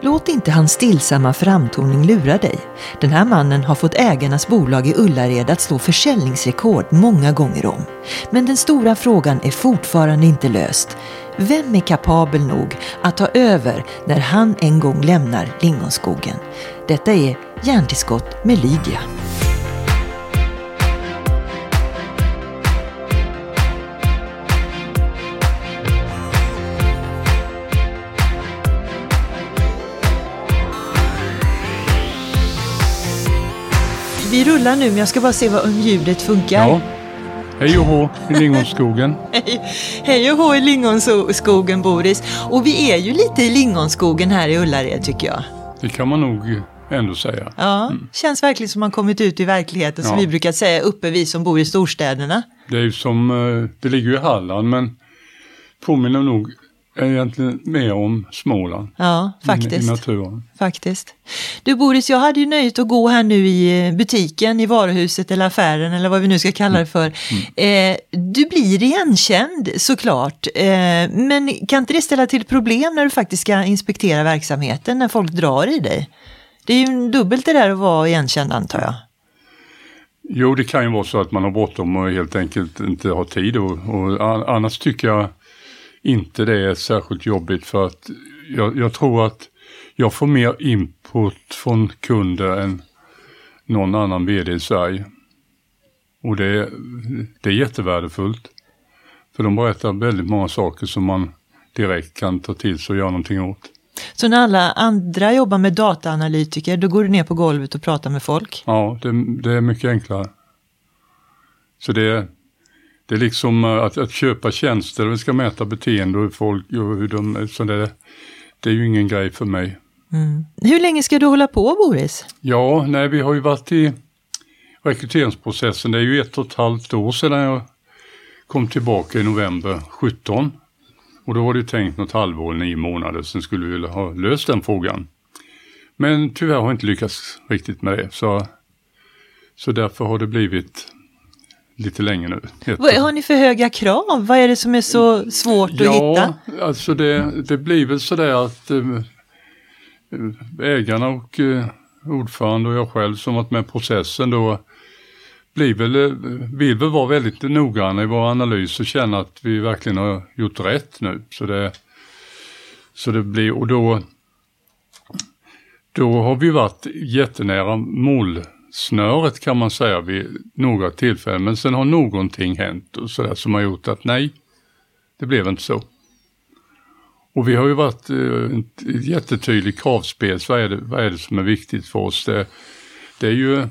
Låt inte hans stillsamma framtoning lura dig. Den här mannen har fått ägarnas bolag i Ullared att slå försäljningsrekord många gånger om. Men den stora frågan är fortfarande inte löst. Vem är kapabel nog att ta över när han en gång lämnar lingonskogen? Detta är Hjärntillskott med Lydia. Vi rullar nu men jag ska bara se om ljudet funkar. Ja. Hej och hå i lingonskogen. Hej, hej och hå i lingonskogen Boris. Och vi är ju lite i lingonskogen här i Ullared tycker jag. Det kan man nog ändå säga. Ja, känns verkligen som man kommit ut i verkligheten som Ja. vi brukar säga uppe vi som bor i storstäderna. Det är ju som, eh, det ligger ju i Halland men påminner nog egentligen mer om Småland. Ja, I, I faktiskt. naturen. faktiskt. Du Boris, jag hade ju nöjet att gå här nu i eh, butiken, i varuhuset eller affären eller vad vi nu ska kalla det för. Eh, du blir igenkänd såklart, eh, men kan inte det ställa till problem när du faktiskt ska inspektera verksamheten, när folk drar i dig? Det är ju dubbelt det där att vara igenkänd antar jag. Jo, det kan ju vara så att man har bråttom och helt enkelt inte har tid. Och, och annars tycker jag inte det är särskilt jobbigt för att jag, jag tror att jag får mer input från kunder än någon annan vd i Sverige. Och det, det är jättevärdefullt. För de berättar väldigt många saker som man direkt kan ta till sig och göra någonting åt. Så när alla andra jobbar med dataanalytiker, då går du ner på golvet och pratar med folk? Ja, det, det är mycket enklare. Så det, det är liksom eh, att, att köpa tjänster, vi ska mäta beteende och hur folk, och hur de, så det, det är ju ingen grej för mig. Hur länge ska du hålla på Boris? Ja, nej, vi har ju varit i rekryteringsprocessen, det är ju ett och ett halvt år sedan jag kom tillbaka i november 17. Och då var det tänkt något halvår, nio månader, sen skulle vi vilja ha löst den frågan. Men tyvärr har jag inte lyckats riktigt med det, så, så därför har det blivit lite längre nu. Vad, har ni för höga krav? Vad är det som är så svårt att hitta? Ja, alltså det, det blir väl sådär att eh, ägarna och eh, ordförande och jag själv som varit med i processen då blir väl, eh, vill väl vara väldigt noggranna i vår analys och känna att vi verkligen har gjort rätt nu. Så det, så det blir, och då, då har vi varit jättenära målsnöret kan man säga vid några tillfällen. Men sen har någonting hänt och sådär som har gjort att nej, det blev inte så. Och vi har ju varit eh, ett jättetydligt kravspel. Vad är, det, vad är det som är viktigt för oss? Det, det är ju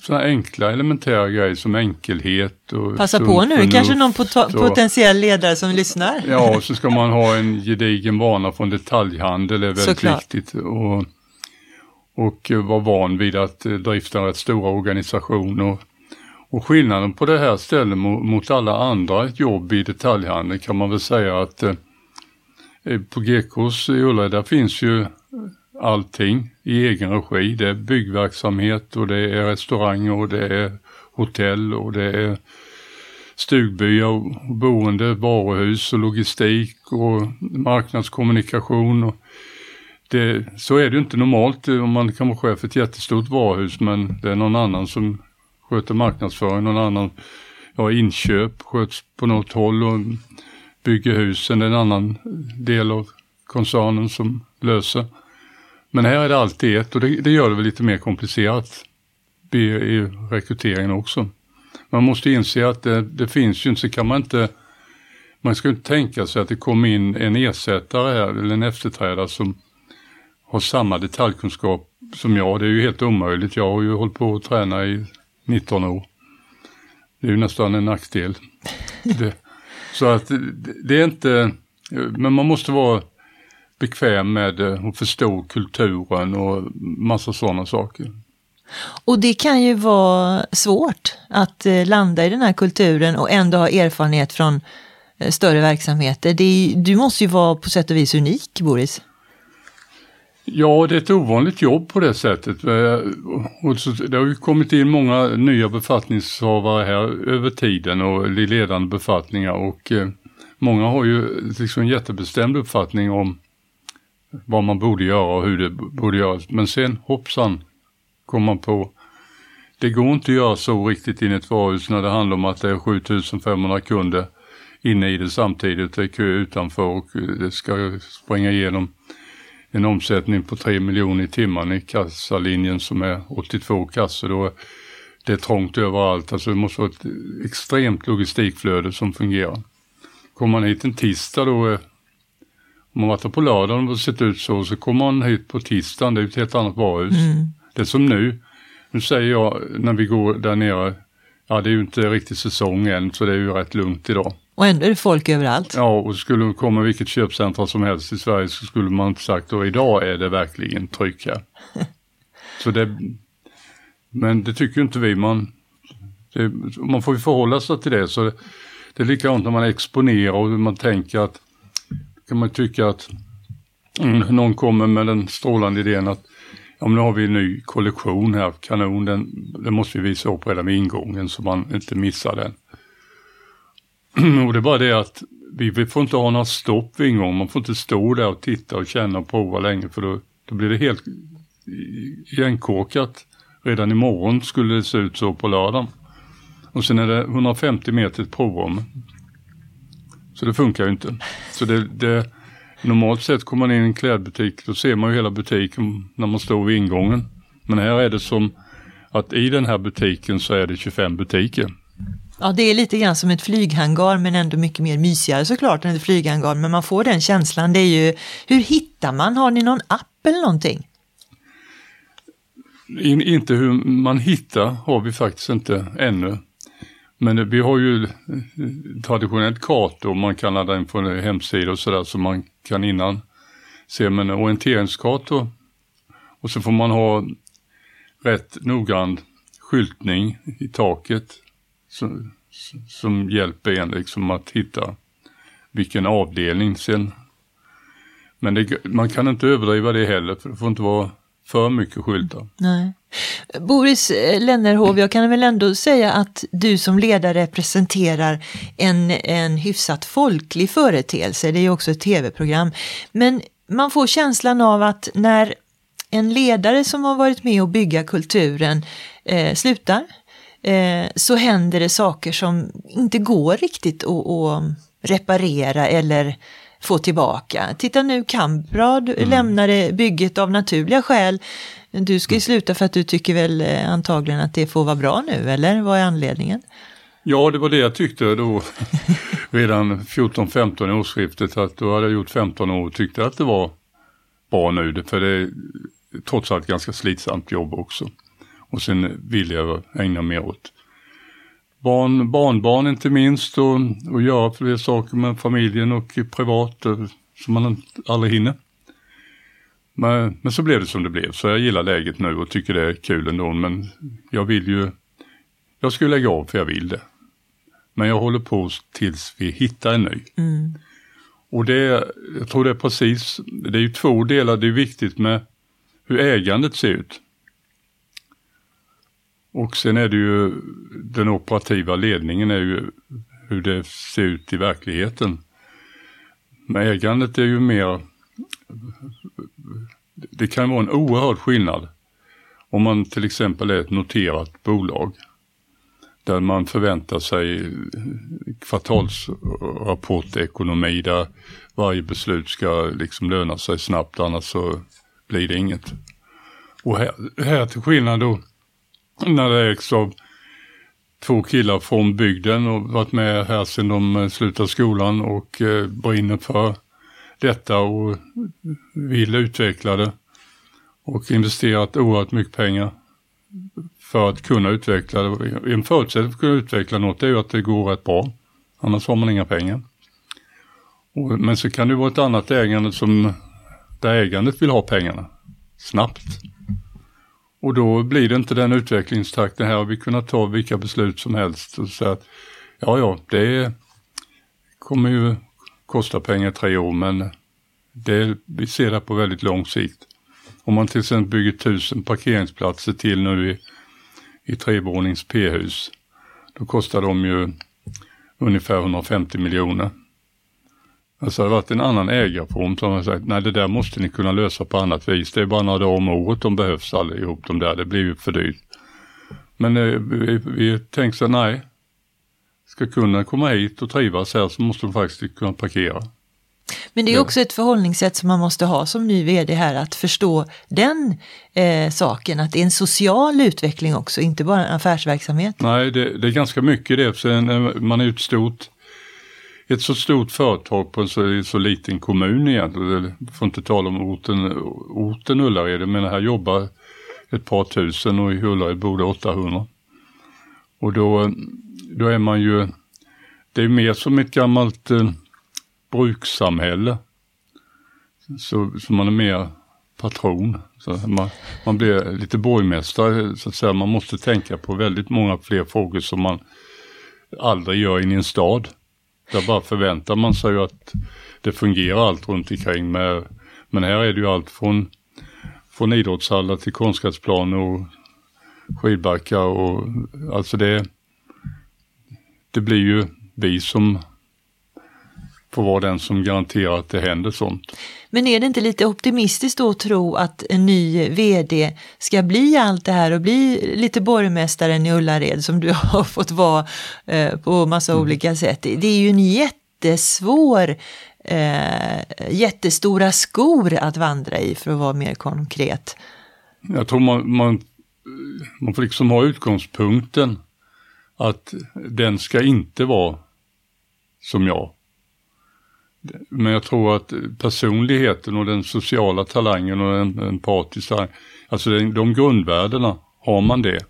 sådana enkla elementära grejer som enkelhet och Passa på nu, kanske någon pot- potentiell ledare som lyssnar. Ja, och så ska man ha en gedigen vana från detaljhandel, det är väldigt Såklart. viktigt. Och, och var van vid att eh, drifta rätt stora organisationer. Och, skillnaden på det här stället mot, alla andra jobb i detaljhandeln kan man väl säga att eh, eh, på Gekos i Ullared där finns ju allting i egen regi. Det är byggverksamhet och det är restauranger och det är hotell och det är stugbyar och boende, varuhus och logistik och marknadskommunikation. Och det, så är det ju inte normalt eh, om man kan vara chef för ett jättestort varuhus men det är någon annan som sköter marknadsföring, någon annan ja, inköp sköts på något håll och bygger husen, det är en annan del av koncernen som löser. Men här är det alltid ett och det, det gör det väl lite mer komplicerat i, rekryteringen också. Man måste inse att det, det finns ju inte, så kan man inte, man ska inte tänka sig att det kommer in en ersättare här eller en efterträdare som har samma detaljkunskap som jag. Det är ju helt omöjligt. Jag har ju hållit på att träna i 19 år. Det är ju nästan en nackdel. Det, så att det, är inte, men man måste vara bekväm med eh, att förstå kulturen och massa sådana saker. Och det kan ju vara svårt att eh, landa i den här kulturen och ändå ha erfarenhet från eh, större verksamheter. Är, du måste ju vara på sätt och vis unik, Boris. Ja, det är ett ovanligt jobb på det sättet. Eh, det har ju kommit in många nya befattningshavare här över tiden och i ledande befattningar och eh, många har ju liksom en jättebestämd uppfattning om vad man borde göra och hur det borde göras. Men sen hoppsan kom man på det går inte att göra så riktigt in i ett varuhus när det handlar om att det är 7500 kunder inne i det samtidigt. Det är kö utanför och eh, det ska springa igenom en omsättning på 3 miljoner i timmen i kassalinjen som är 82 kassor. Då det är trångt överallt, alltså det måste vara ett extremt logistikflöde som fungerar. Kommer man hit en tisdag då, om man varit på lördagen och sett ut så, så kommer man hit på tisdagen, det är ett helt annat varuhus. Mm. Det är som nu, nu säger jag när vi går där nere, ja det är ju inte riktigt säsong än så det är ju rätt lugnt idag. Och ändå är det folk överallt. Ja, och skulle det komma vilket köpcentra som helst i Sverige så skulle man inte sagt att idag är det verkligen tryck här. så det, men det tycker inte vi. Man, det, man får ju förhålla sig till det. Så det, det är likadant när man exponerar och man tänker att kan man tycka att mm, någon kommer med den strålande idén att ja, men nu har vi en ny kollektion här, kanon, den, den måste vi visa upp redan vid ingången så man inte missar den. och det är bara det att vi, vi får inte ha några stopp vid ingången, man får inte stå där och titta och känna och prova länge för då, då blir det helt igenkorkat. Redan imorgon skulle det se ut så på lördagen. Och sen är det 150 meter ett provrum. Så det funkar ju inte. Så det, det, normalt sett kommer man in i en klädbutik, då ser man ju hela butiken när man står vid ingången. Men här är det som att i den här butiken så är det 25 butiker. Ja, det är lite grann som ett flyghangar men ändå mycket mer mysigare såklart än ett flyghangar. Men man får den känslan. Det är ju, hur hittar man? Har ni någon app eller någonting? In, inte hur man hittar har vi faktiskt inte ännu. Men vi har ju eh, traditionellt kartor man kan ladda in på en hemsida och sådär så man kan innan se men orienteringskartor. Och så får man ha rätt noggrann skyltning i taket som, som hjälper en liksom att hitta vilken avdelning sen. Men det, man kan inte överdriva det heller för det får inte vara för mycket skyltar. Nej. Boris eh, Lennerhov, jag kan väl ändå säga att du som ledare representerar en, en hyfsat folklig företeelse. Det är ju också ett tv-program. Men man får känslan av att när en ledare som har varit med och bygga kulturen eh, slutar eh, så händer det saker som inte går riktigt att, att reparera eller få tillbaka. Titta nu, Kamprad mm. lämnade bygget av naturliga skäl. Du ska ju sluta för att du tycker väl eh, antagligen att det får vara bra nu, eller vad är anledningen? Ja, det var det jag tyckte då redan 14-15 i årsskiftet att då hade jag gjort 15 år och tyckte att det var bra nu, för det är trots allt ganska slitsamt jobb också. Och sen vill jag ägna mer åt barn, barnbarn inte minst och, och göra fler saker med familjen och privat eh, som man aldrig hinner. Men, men så blev det som det blev, så jag gillar läget nu och tycker det är kul ändå, men jag vill ju, jag skulle lägga av för jag vill det. Men jag håller på tills vi hittar en ny. Mm. Och det, jag tror det är precis, det är ju två delar, det är viktigt med hur ägandet ser ut. Och sen är det ju den operativa ledningen är ju hur det ser ut i verkligheten. Men ägandet är ju mer, det kan vara en oerhörd skillnad om man till exempel är ett noterat bolag där man förväntar sig kvartalsrapportekonomi där varje beslut ska liksom löna sig snabbt annars så blir det inget. Och här, här till skillnad då när det ägs av två killar från bygden och varit med här sedan de eh, slutade skolan och eh, brinner för detta och vill utveckla det. Och investerat oerhört mycket pengar för att kunna utveckla det. En förutsättning för att kunna utveckla något är ju att det går rätt bra. Annars har man inga pengar. Och, men så kan det vara ett annat ägande som där ägandet vill ha pengarna snabbt. Och då blir det inte den utvecklingstakten här har vi kunnat ta vilka beslut som helst och säga att ja, ja, det kommer ju kosta pengar tre år men det, vi ser det på väldigt lång sikt. Om man till exempel bygger tusen parkeringsplatser till nu i, i trevånings P-hus, då kostar de ju ungefär 150 miljoner. Alltså det har varit en annan ägarform som har sagt, nej det där måste ni kunna lösa på annat vis. Det är bara några dagar om året de behövs allihop de där, det blir ju för dyrt. Men eh, vi, vi tänkte så nej, ska kunna komma hit och trivas här så måste de faktiskt kunna parkera. Men det är också ett förhållningssätt som man måste ha som ny vd här, att förstå den eh, saken, att det är en social utveckling också, inte bara en affärsverksamhet. Nej, det, det är ganska mycket det, för man är ett stort ett så stort företag på en så, så liten kommun egentligen. Får inte tala om orten, orten Ullared, men här jobbar ett par tusen och i Ullared bor det 800. Och då, då är man ju, det är mer som ett gammalt eh, brukssamhälle. Så, så man är mer patron. Så man, man blir lite borgmästare så att säga. Man måste tänka på väldigt många fler frågor som man aldrig gör in i en stad. Där bara förväntar man sig att det fungerar allt runt omkring. Med, men här är det ju allt från, från idrottshallar till konstgräsplan och skidbackar och alltså det, det blir ju vi som får vara den som garanterar att det händer sånt. Men är det inte lite optimistiskt då att tro att en ny vd ska bli allt det här och bli lite borgmästaren i Ullared som du har fått vara eh, på massa mm. olika sätt. Det är ju en jättesvår, eh, jättestora skor att vandra i för att vara mer konkret. Jag tror man, man, man får liksom ha utgångspunkten att den ska inte vara som jag. Men jag tror att personligheten och den sociala talangen och den empatiska, alltså de grundvärdena, har man det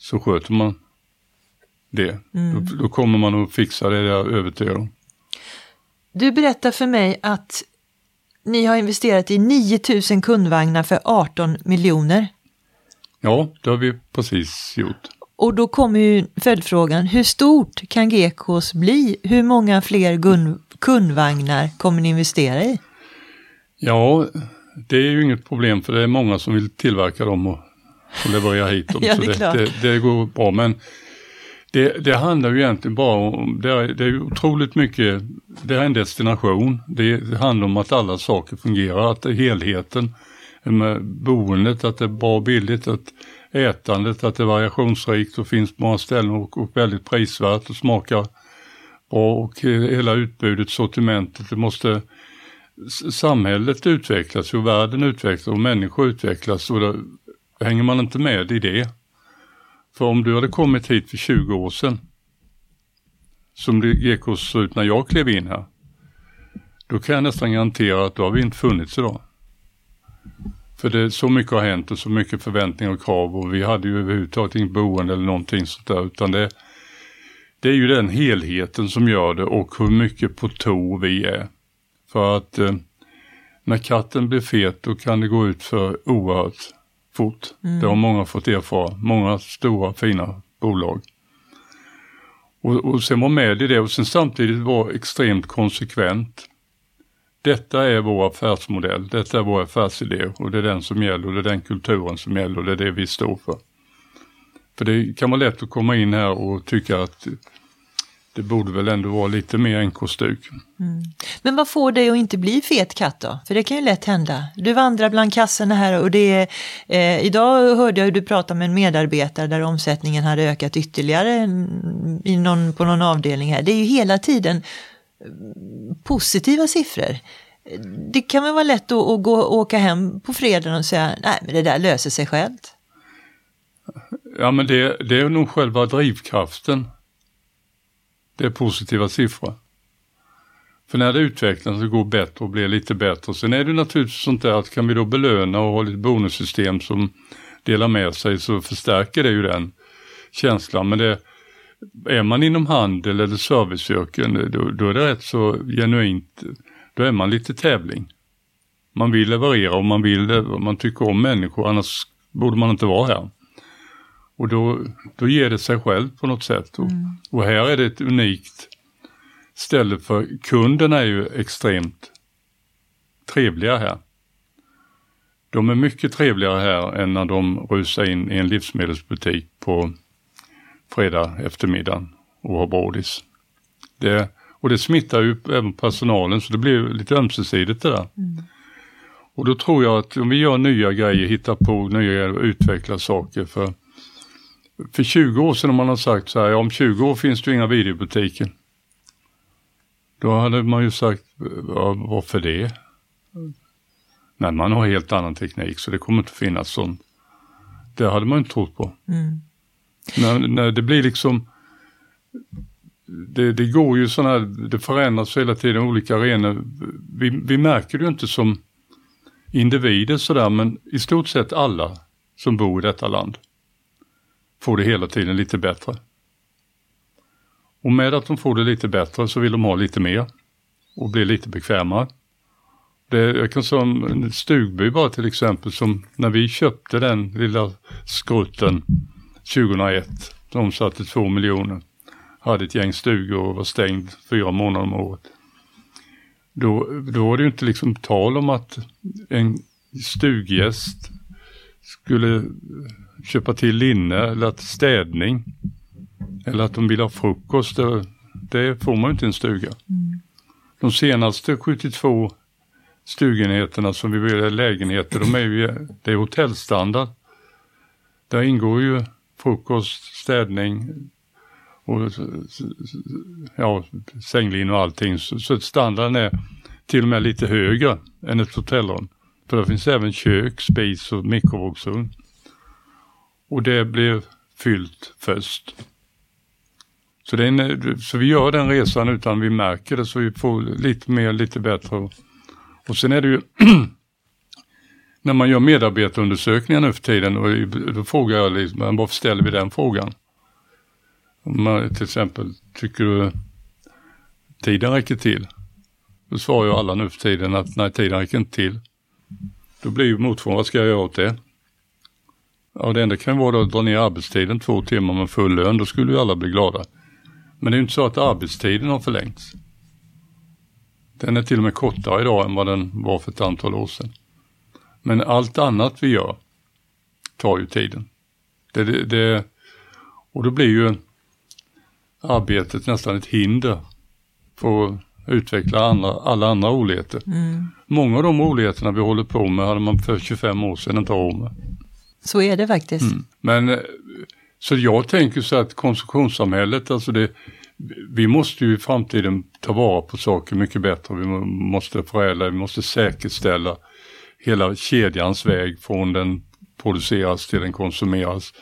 så sköter man det. Mm. Då, då, kommer man att fixa det, jag är övertygad om. Du berättar för mig att ni har investerat i 9000 kundvagnar för 18 miljoner. Ja, det har vi precis gjort. Och då kommer ju följdfrågan, hur stort kan Gekås bli? Hur många fler kundvagnar kommer ni investera i? Ja, det är ju inget problem för det är många som vill tillverka dem och, och leverera hit dem. ja, det, så det, det, det, går bra. Men det, det, handlar ju egentligen bara om, det är, det är otroligt mycket, det är en destination. Det, handlar om att alla saker fungerar, att är helheten med boendet, att det är bra och billigt, att ätandet, att det är variationsrikt och finns på många ställen och, och väldigt prisvärt och smakar bra och eh, hela utbudet, sortimentet, det måste samhället utvecklas och världen utvecklas och människor utvecklas och då hänger man inte med i det. För om du hade kommit hit för 20 år sedan, som det Gekås såg ut när jag klev in här, då kan jag nästan garantera att då har vi inte funnits idag. För det, så mycket har hänt och så mycket förväntningar och krav och vi hade ju överhuvudtaget inget boende eller någonting sånt där utan det, det är ju den helheten som gör det och hur mycket på tå vi är. För att eh, när katten blir fet då kan det gå ut för oerhört fort. Mm. Det har många fått erfara, många stora fina bolag. Och, och sen vara med i det och sen samtidigt vara extremt konsekvent. Detta är vår affärsmodell, detta är vår affärsidé och det är den som gäller och det är den kulturen som gäller och det är det vi står för. För det kan vara lätt att komma in här och tycka att det borde väl ändå vara lite mer NK-stuk. Mm. Men vad får dig att inte bli fet katt då? För det kan ju lätt hända. Du vandrar bland kassorna här och det är, eh, idag hörde jag hur du pratade med en medarbetare där omsättningen hade ökat ytterligare mm, i någon, på någon avdelning här. Det är ju hela tiden positiva siffror. Det kan väl vara lätt att, att gå åka hem på fredagen och säga nej men det där löser sig självt. Ja men det, det är nog själva drivkraften. Det är positiva siffror. För när det utvecklas och går bättre och blir lite bättre. Sen är det naturligtvis sånt där att kan vi då belöna och ha lite bonussystem som delar med sig så förstärker det ju den känslan. Men det, är man inom handel eller serviceyrken då, då är det rätt så genuint, då är man lite tävling. Man vill leverera och man vill, man tycker om människor annars borde man inte vara här. Och då, då ger det sig själv på något sätt. Och, mm. och här är det ett unikt ställe för kunderna är ju extremt trevliga här. De är mycket trevligare här än när de rusar in i en livsmedelsbutik på fredag eftermiddag och har brådis. Det, Och det smittar ju även personalen så det blir lite ömsesidigt det där. Mm. Och då tror jag att om vi gör nya grejer, hittar på nya grejer och utvecklar saker. För, för 20 år sedan om man har sagt så här, om 20 år finns det inga videobutiker. Då hade man ju sagt, ja, varför det? Nej, man har helt annan teknik så det kommer inte finnas sånt. Det hade man inte trott på. Mm. När, när det blir liksom, det, det går ju sådana här, det förändras hela tiden olika arenor. Vi, vi märker det ju inte som individer sådär men i stort sett alla som bor i detta land får det hela tiden lite bättre. Och med att de får det lite bättre så vill de ha lite mer och bli lite bekvämare. Det, jag kan säga en stugby bara till exempel som när vi köpte den lilla skrutten 2001, de omsatte två miljoner, hade ett gäng stugor och var stängd fyra månader om året. Då, då var det ju inte liksom tal om att en stuggäst skulle köpa till linne eller att städning eller att de vill ha frukost. Det, det får man ju inte i en stuga. Mm. De senaste 72 stugenheterna som vi vill lägenheter, de är ju, det är hotellstandard. Där ingår ju frukost, städning och ja, sänglin och allting. Så, så standarden är till och med lite högre än ett hotellrum. För det finns även kök, spis och mikrovågsugn. Och det blir fyllt först. Så, det en, så vi gör den resan utan vi märker det så vi får lite mer, lite bättre. Och sen är det ju när man gör medarbetarundersökningar nu för tiden och då frågar jag liksom, varför ställer vi den frågan? Man till exempel, tycker du tiden räcker till? Då svarar ju alla nu för tiden att nej, tiden räcker inte till. Då blir ju motfrågan, vad ska jag göra åt det? Ja, det enda kan vara att dra ner arbetstiden två timmar med full lön, då skulle ju alla bli glada. Men det är ju inte så att arbetstiden har förlängts. Den är till och med kortare idag än vad den var för ett antal år sedan. Men allt annat vi gör tar ju tiden. Det, det, det, och då blir ju arbetet nästan ett hinder för att utveckla andra, alla andra roligheter. Mm. Många av de roligheterna vi håller på med hade man för 25 år sedan inte råd med. Så är det faktiskt. Mm. Men så jag tänker så att konsumtionssamhället, alltså det, vi måste ju i framtiden ta vara på saker mycket bättre. Vi måste förädla, vi måste säkerställa hela kedjans väg från den produceras till den konsumeras.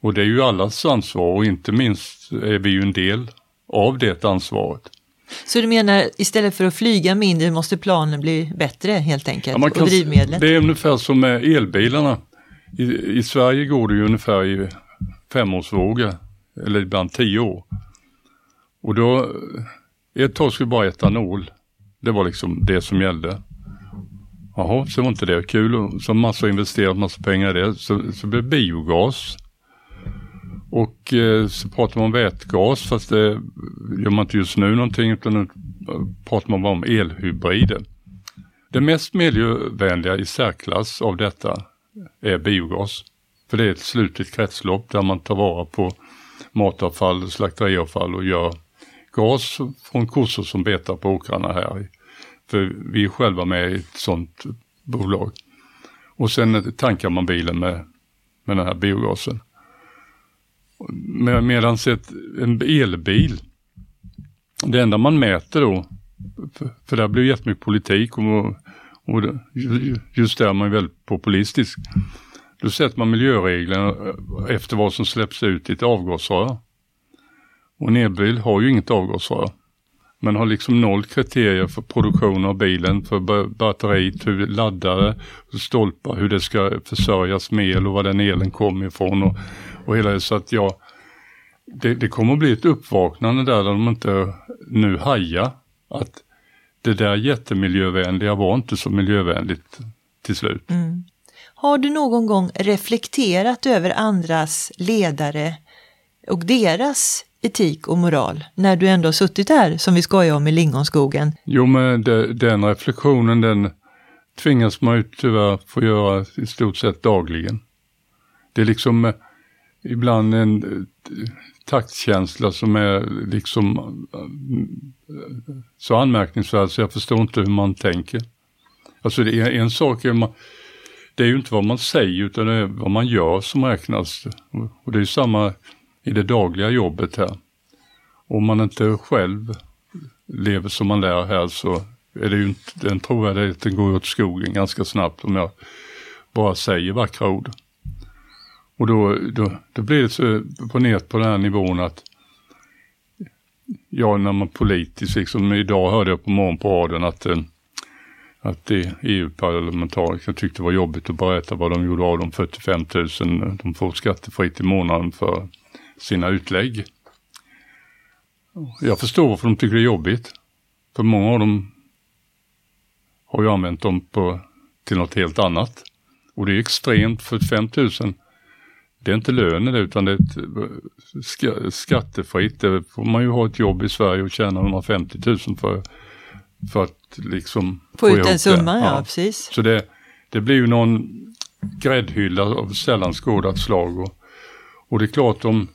Och det är ju allas ansvar och inte minst är vi ju en del av det ansvaret. Så du menar istället för att flyga mindre måste planen bli bättre helt enkelt? Ja, kan, och drivmedlet? Det är ungefär som med elbilarna. I, I, Sverige går det ju ungefär i femårsvågor, eller ibland tio år. Och då, ett tag skulle bara etanol, det var liksom det som gällde. Jaha, så var inte det kul. Så massa investerat massa pengar i det. Så, så blev det biogas. Och eh, så pratar man om vätgas fast det gör man inte just nu någonting utan nu pratar man bara om elhybrider. Det mest miljövänliga i särklass av detta är biogas. För det är ett slutet kretslopp där man tar vara på matavfall, slakteriavfall och gör gas från kossor som betar på åkrarna här. För vi är själva med i ett sånt bolag. Och sen tankar man bilen med, med den här biogasen. Med, medan en elbil, det enda man mäter då, för, för där blir jättemycket politik och, och just där är man väldigt populistisk. Då sätter man miljöreglerna efter vad som släpps ut i ett avgasrör. Och en elbil har ju inget avgasrör. Men har liksom noll kriterier för produktion av bilen, för batteriet, hur laddare, stolpar, hur det ska försörjas med el och var den elen kommer ifrån och, och hela det. Så att jag, det, det kommer att bli ett uppvaknande där, där de inte nu hajar att det där jättemiljövänliga var inte så miljövänligt till slut. Mm. Har du någon gång reflekterat över andras ledare och deras etik och moral när du ändå har suttit här som vi skojar om i lingonskogen? Jo men de, den reflektionen den tvingas man ju tyvärr få göra i stort sett dagligen. Det är liksom eh, ibland en eh, taktkänsla som är liksom eh, så anmärkningsvärd så jag förstår inte hur man tänker. Alltså det är en sak är man, det är ju inte vad man säger utan det är vad man gör som räknas. Och det är samma i det dagliga jobbet här. Om man inte själv lever som man lär här så är det ju inte, den trovärdigheten går åt skogen ganska snabbt om jag bara säger vackra ord. Och då, då, då blir det så på nät på den här nivån att ja, när man politiskt, liksom idag hörde jag på morgon på radion att, eh, att EU-parlamentariker tyckte det var jobbigt att berätta vad de gjorde av de 45 000 de får skattefritt i månaden för sina utlägg. Jag förstår varför de tycker det är jobbigt. För många av dem har ju använt dem på, till något helt annat. Och det är extremt, 45 000 det är inte lönen utan det är ett, ska, skattefritt. Det får man ju ha ett jobb i Sverige och tjäna 150 000 för, för att liksom få, få ut en summa. Ja. ja. precis. Så det, det blir ju någon gräddhylla av sällan skådat slag. Och, och det är klart om,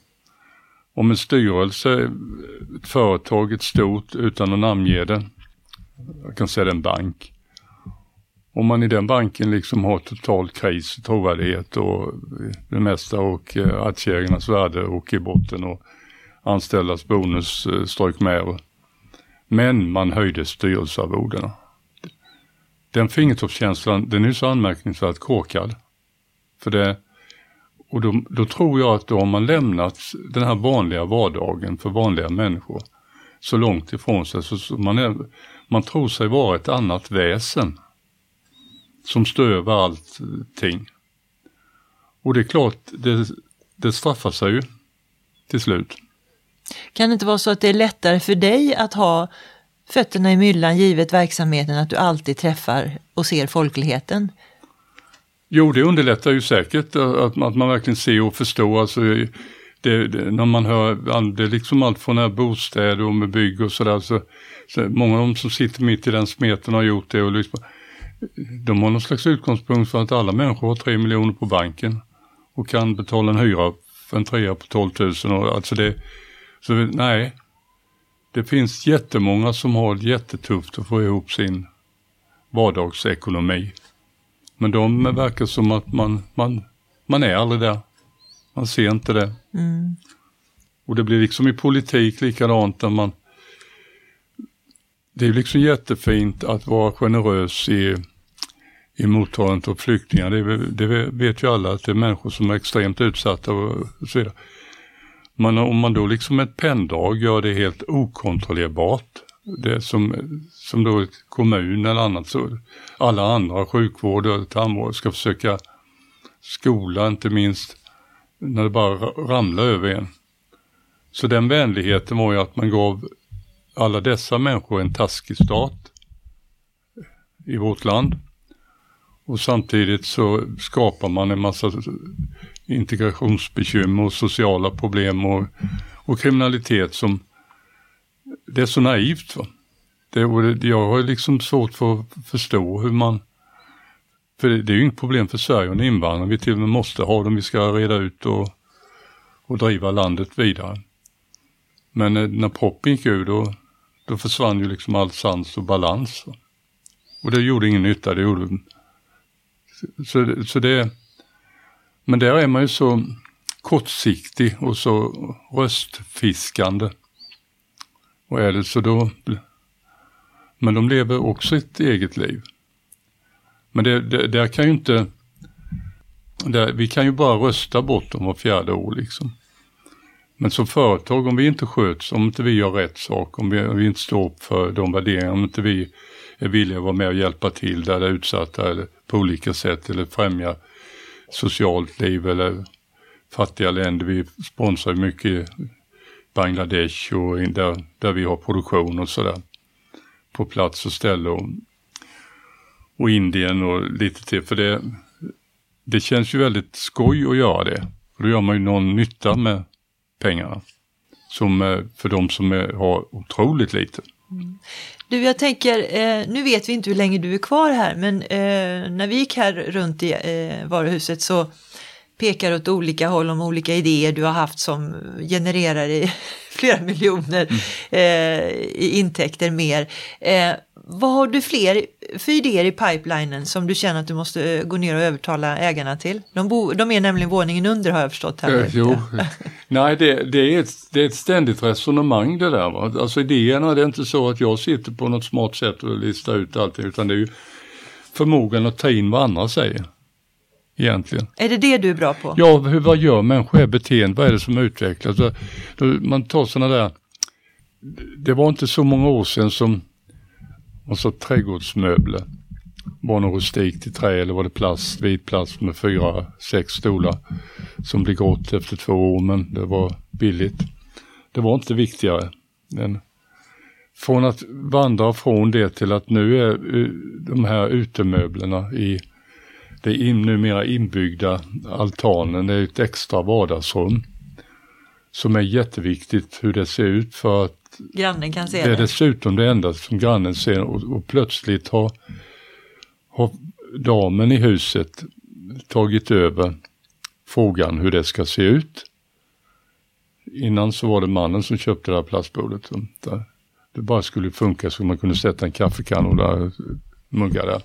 om en styrelse, ett företag, ett stort, utan att namnge det, jag kan säga det en bank, om man i den banken liksom har total kris, trovärdighet och det mesta och eh, aktieägarnas värde och i botten och anställdas bonus eh, strök med. Men man höjde styrelsearvodena. Den fingertoppskänslan, den är så anmärkningsvärt korkad. För det, och då, då, tror jag att då har man lämnat den här vanliga vardagen för vanliga människor så långt ifrån sig så, så man, är, man tror sig vara ett annat väsen som står över allting. Och det är klart, det, det straffar sig ju till slut. Kan det inte vara så att det är lättare för dig att ha fötterna i myllan givet verksamheten, att du alltid träffar och ser folkligheten? Jo, det underlättar ju säkert eh, att, att man verkligen ser och förstår. Alltså, eh, det, det, när man hör, det är liksom allt från här bostäder och med bygg och sådär. Så, så många av dem som sitter mitt i den smeten har gjort det och liksom, de har någon slags utgångspunkt för att alla människor har tre miljoner på banken och kan betala en hyra för en trea på 12 000. Och alltså det, så nej, det finns jättemånga som har jättetufft att få ihop sin vardagsekonomi. Men de verkar som att man, man, man är aldrig där. Man ser inte det. Mm. Och det blir liksom i politik likadant där man det är liksom jättefint att vara generös i, i mottagandet av flyktingar. Det, det, vet ju alla att det är människor som är extremt utsatta och så vidare. Men om man då liksom ett penndrag gör det helt okontrollerbart, det som, som då kommun eller annat, så alla andra, sjukvård och tandvård, ska försöka skola inte minst, när det bara ramlar över en. Så den vänligheten var ju att man gav alla dessa människor en taskig stat i vårt land. Och samtidigt så skapar man en massa integrationsbekymmer och sociala problem och, och kriminalitet som det är så naivt. Va? Det, jag har liksom svårt för att förstå hur man för det, det är ju inget problem för Sverige och invandrare. Vi till och med måste ha dem. Vi ska reda ut och, och driva landet vidare. Men eh, när proppen gick ur då, då försvann ju liksom all sans och balans. Och det gjorde ingen nytta, det gjorde... Så, så det... Men där är man ju så kortsiktig och så röstfiskande. Och är det så då... Men de lever också ett eget liv. Men det, det där kan ju inte... Där, vi kan ju bara rösta bort dem var fjärde år liksom. Men som företag, om vi inte sköts, om inte vi gör rätt sak, om vi, om vi inte står upp för de värderingarna, om inte vi är villiga att vara med och hjälpa till där det är utsatta eller på olika sätt eller främja socialt liv eller fattiga länder. Vi sponsrar mycket Bangladesh och där, där vi har produktion och sådär på plats och ställe och, och Indien och lite till. För det, det känns ju väldigt skoj att göra det. Och då gör man ju någon nytta med pengarna. Som eh, för de som är, har otroligt lite. Mm. Du, jag tänker, eh, nu vet vi inte hur länge du är kvar här, men eh, när vi gick här runt i eh, varuhuset så pekar åt olika håll om olika idéer du har haft som genererar i flera miljoner mm. eh, i intäkter mer. Eh, vad har du fler för idéer i pipelinen som du känner att du måste eh, gå ner och övertala ägarna till? De, bo, de är nämligen våningen under har jag förstått. Här. Eh, jo. Nej, det, det, är ett, det är ett ständigt resonemang det där. Va? Alltså idéerna, det är inte så att jag sitter på något smart sätt och listar ut allting utan det är ju förmågan att ta in vad andra säger. Egentligen. Är det det du är bra på? Ja, hur, vad gör människor är beteende? Vad är det som utvecklas? Man tar sådana där, det var inte så många år sedan som och så trädgårdsmöbler. Var det rustikt i trä eller var det plast, vit plast med fyra, sex stolar som blev grått efter två år men det var billigt. Det var inte viktigare. Men från att vandra från det till att nu är de här utemöblerna i det in, numera inbyggda altanen, är ett extra vardagsrum som är jätteviktigt hur det ser ut för att grannen kan se det. Det är dessutom det enda som grannen ser och, och plötsligt har, har damen i huset tagit över frågan hur det ska se ut. Innan så var det mannen som köpte det här plastbordet. Det bara skulle funka så man kunde sätta en kaffekanna och muggar där.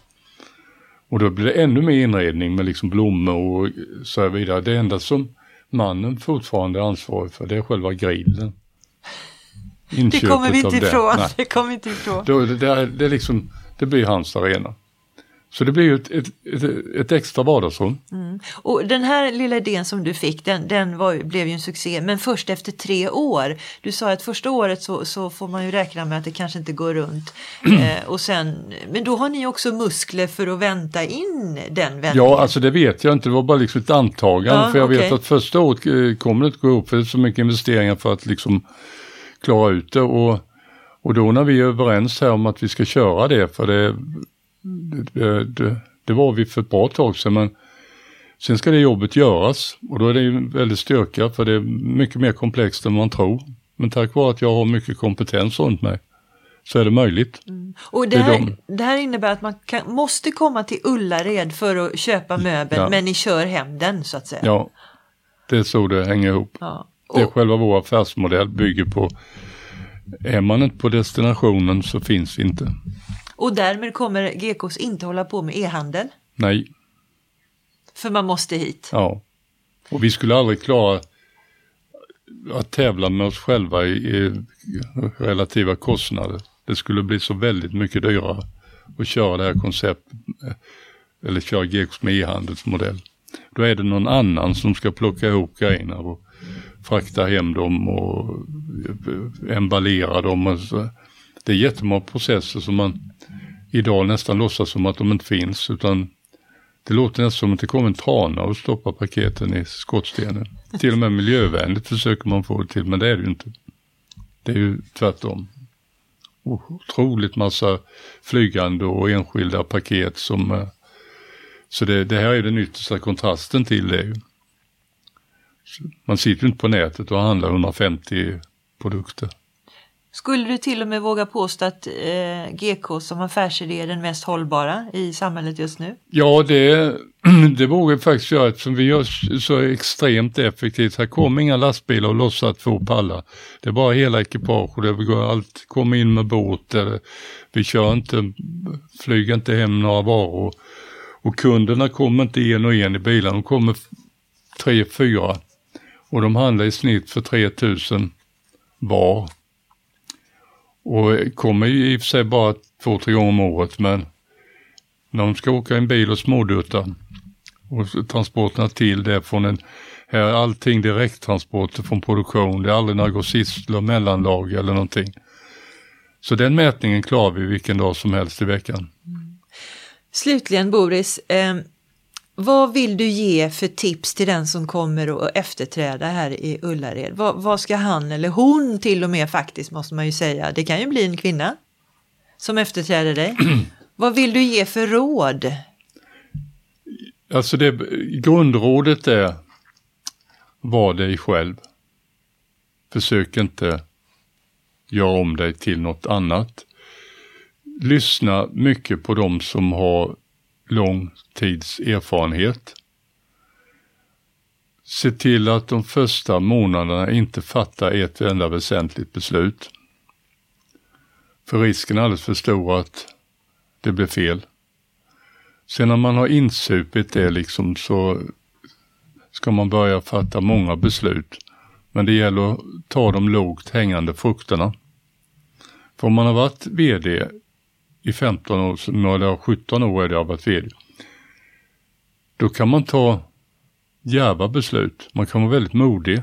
Och då blir det ännu mer inredning med liksom blommor och så vidare. Det enda som mannen fortfarande är ansvarig för det är själva grillen det kommer vi inte ifrån. Det. det kommer inte ifrån. Då, det, det, det, liksom, det blir hans arena. Så det blir ju ett, ett, ett, ett extra vardagsrum. Mm. Och den här lilla idén som du fick, den, den var, blev ju en succé, men först efter tre år. Du sa att första året så, så får man ju räkna med att det kanske inte går runt. eh, och sen, men då har ni också muskler för att vänta in den vändningen. Ja, alltså det vet jag inte, det var bara liksom ett antagande. Ja, för jag okay. vet att första året eh, kommer det inte gå ihop, för det är så mycket investeringar för att liksom klara ut det. Och, och då när vi är överens här om att vi ska köra det, för det, det, det, det var vi för ett bra tag sedan, men sen ska det jobbet göras och då är det ju väldigt styrka för det är mycket mer komplext än man tror. Men tack vare att jag har mycket kompetens runt mig så är det möjligt. Mm. Och det här, de... det här, innebär att man kan, måste komma till Ullared för att köpa möbeln ja. men ni kör hem den så att säga? Ja, det är så det hänger ihop. Ja. Det är själva vår affärsmodell bygger på, är man inte på destinationen så finns vi inte. Och därmed kommer GKs inte hålla på med e-handel? Nej. För man måste hit? Ja. Och vi skulle aldrig klara att tävla med oss själva i, relativa kostnader. Det skulle bli så väldigt mycket dyrare att köra det här konceptet eller köra GKs med e-handelsmodell. Då är det någon annan som ska plocka ihop grejerna och frakta hem dem och emballera dem. Och så. Det är jättemånga processer som man idag nästan låtsas som att de inte finns utan det låter nästan som att det kommer en trana och stoppar paketen i skottstenen. Till och med miljövänligt försöker man få det till men det är det ju inte. Det är ju tvärtom. Otroligt massa flygande och enskilda paket som eh, så det, det här är den yttersta kontrasten till det. Man sitter ju inte på nätet och handlar 150 produkter. Skulle du till och med våga påstå att eh, GK som affärsidé är den mest hållbara i samhället just nu? Ja, det, det vågar jag faktiskt göra eftersom vi gör så extremt effektivt. Här kommer inga lastbilar och lossar två pallar. Det är bara hela ekipage och det går allt, kommer in med båt. Eller, vi kör inte, flyger inte hem några varor. Och kunderna kommer inte en och en i bilen, de kommer tre, fyra och de handlar i snitt för 3000 var. Och kommer i och för sig bara två, tre gånger om året men när de ska åka en bil och smådutta och transporterna till det från en, här är allting direkttransporter från produktion, det är aldrig några grossister, mellanlag eller någonting. Så den mätningen klarar vi vilken dag som helst i veckan. Mm. Slutligen Boris, eh, vad vill du ge för tips till den som kommer att efterträda här i Ullared? Vad, vad, ska han eller hon till och med faktiskt måste man ju säga, det kan ju bli en kvinna som efterträder dig. vad vill du ge för råd? Alltså det, grundrådet är var dig själv. Försök inte göra om dig till något annat. Lyssna mycket på de som har lång tids erfarenhet. se till att de första månaderna inte fatta ett enda väsentligt beslut. För risken är alldeles för stor att det blir fel. Sen när man har insupit det liksom så ska man börja fatta många beslut. Men det gäller att ta de lågt hängande frukterna. För om man har varit VD i 15 år, eller 17 år är det jag varit VD, då kan man ta djärva beslut. Man kan vara väldigt modig.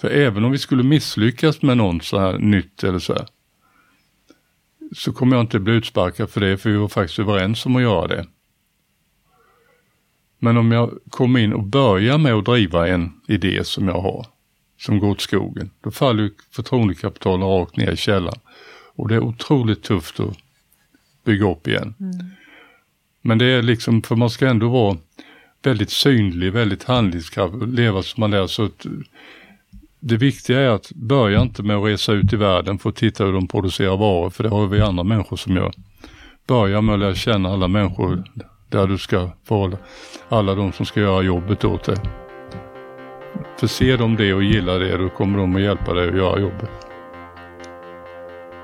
För även om vi skulle misslyckas med någon så här nytt eller så här, så kommer jag inte bli utsparkad för det, för vi var faktiskt överens om att göra det. Men om jag kommer in och börjar med att driva en idé som jag har, som går åt skogen, då faller förtroendekapitalet rakt ner i källaren. Och det är otroligt tufft att bygga upp igen. Mm. Men det är liksom, för man ska ändå vara väldigt synlig, väldigt handlingskraftig, leva som man är. Så att det viktiga är att börja inte med att resa ut i världen för att titta hur de producerar varor, för det har vi andra människor som gör. Börja med att lära känna alla människor där du ska förhålla, alla de som ska göra jobbet åt dig. För ser de det och gillar det, då kommer de att hjälpa dig att göra jobbet.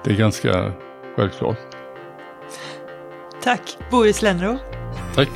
Det är ganska självklart. Tack Boris Lennroth. Tack.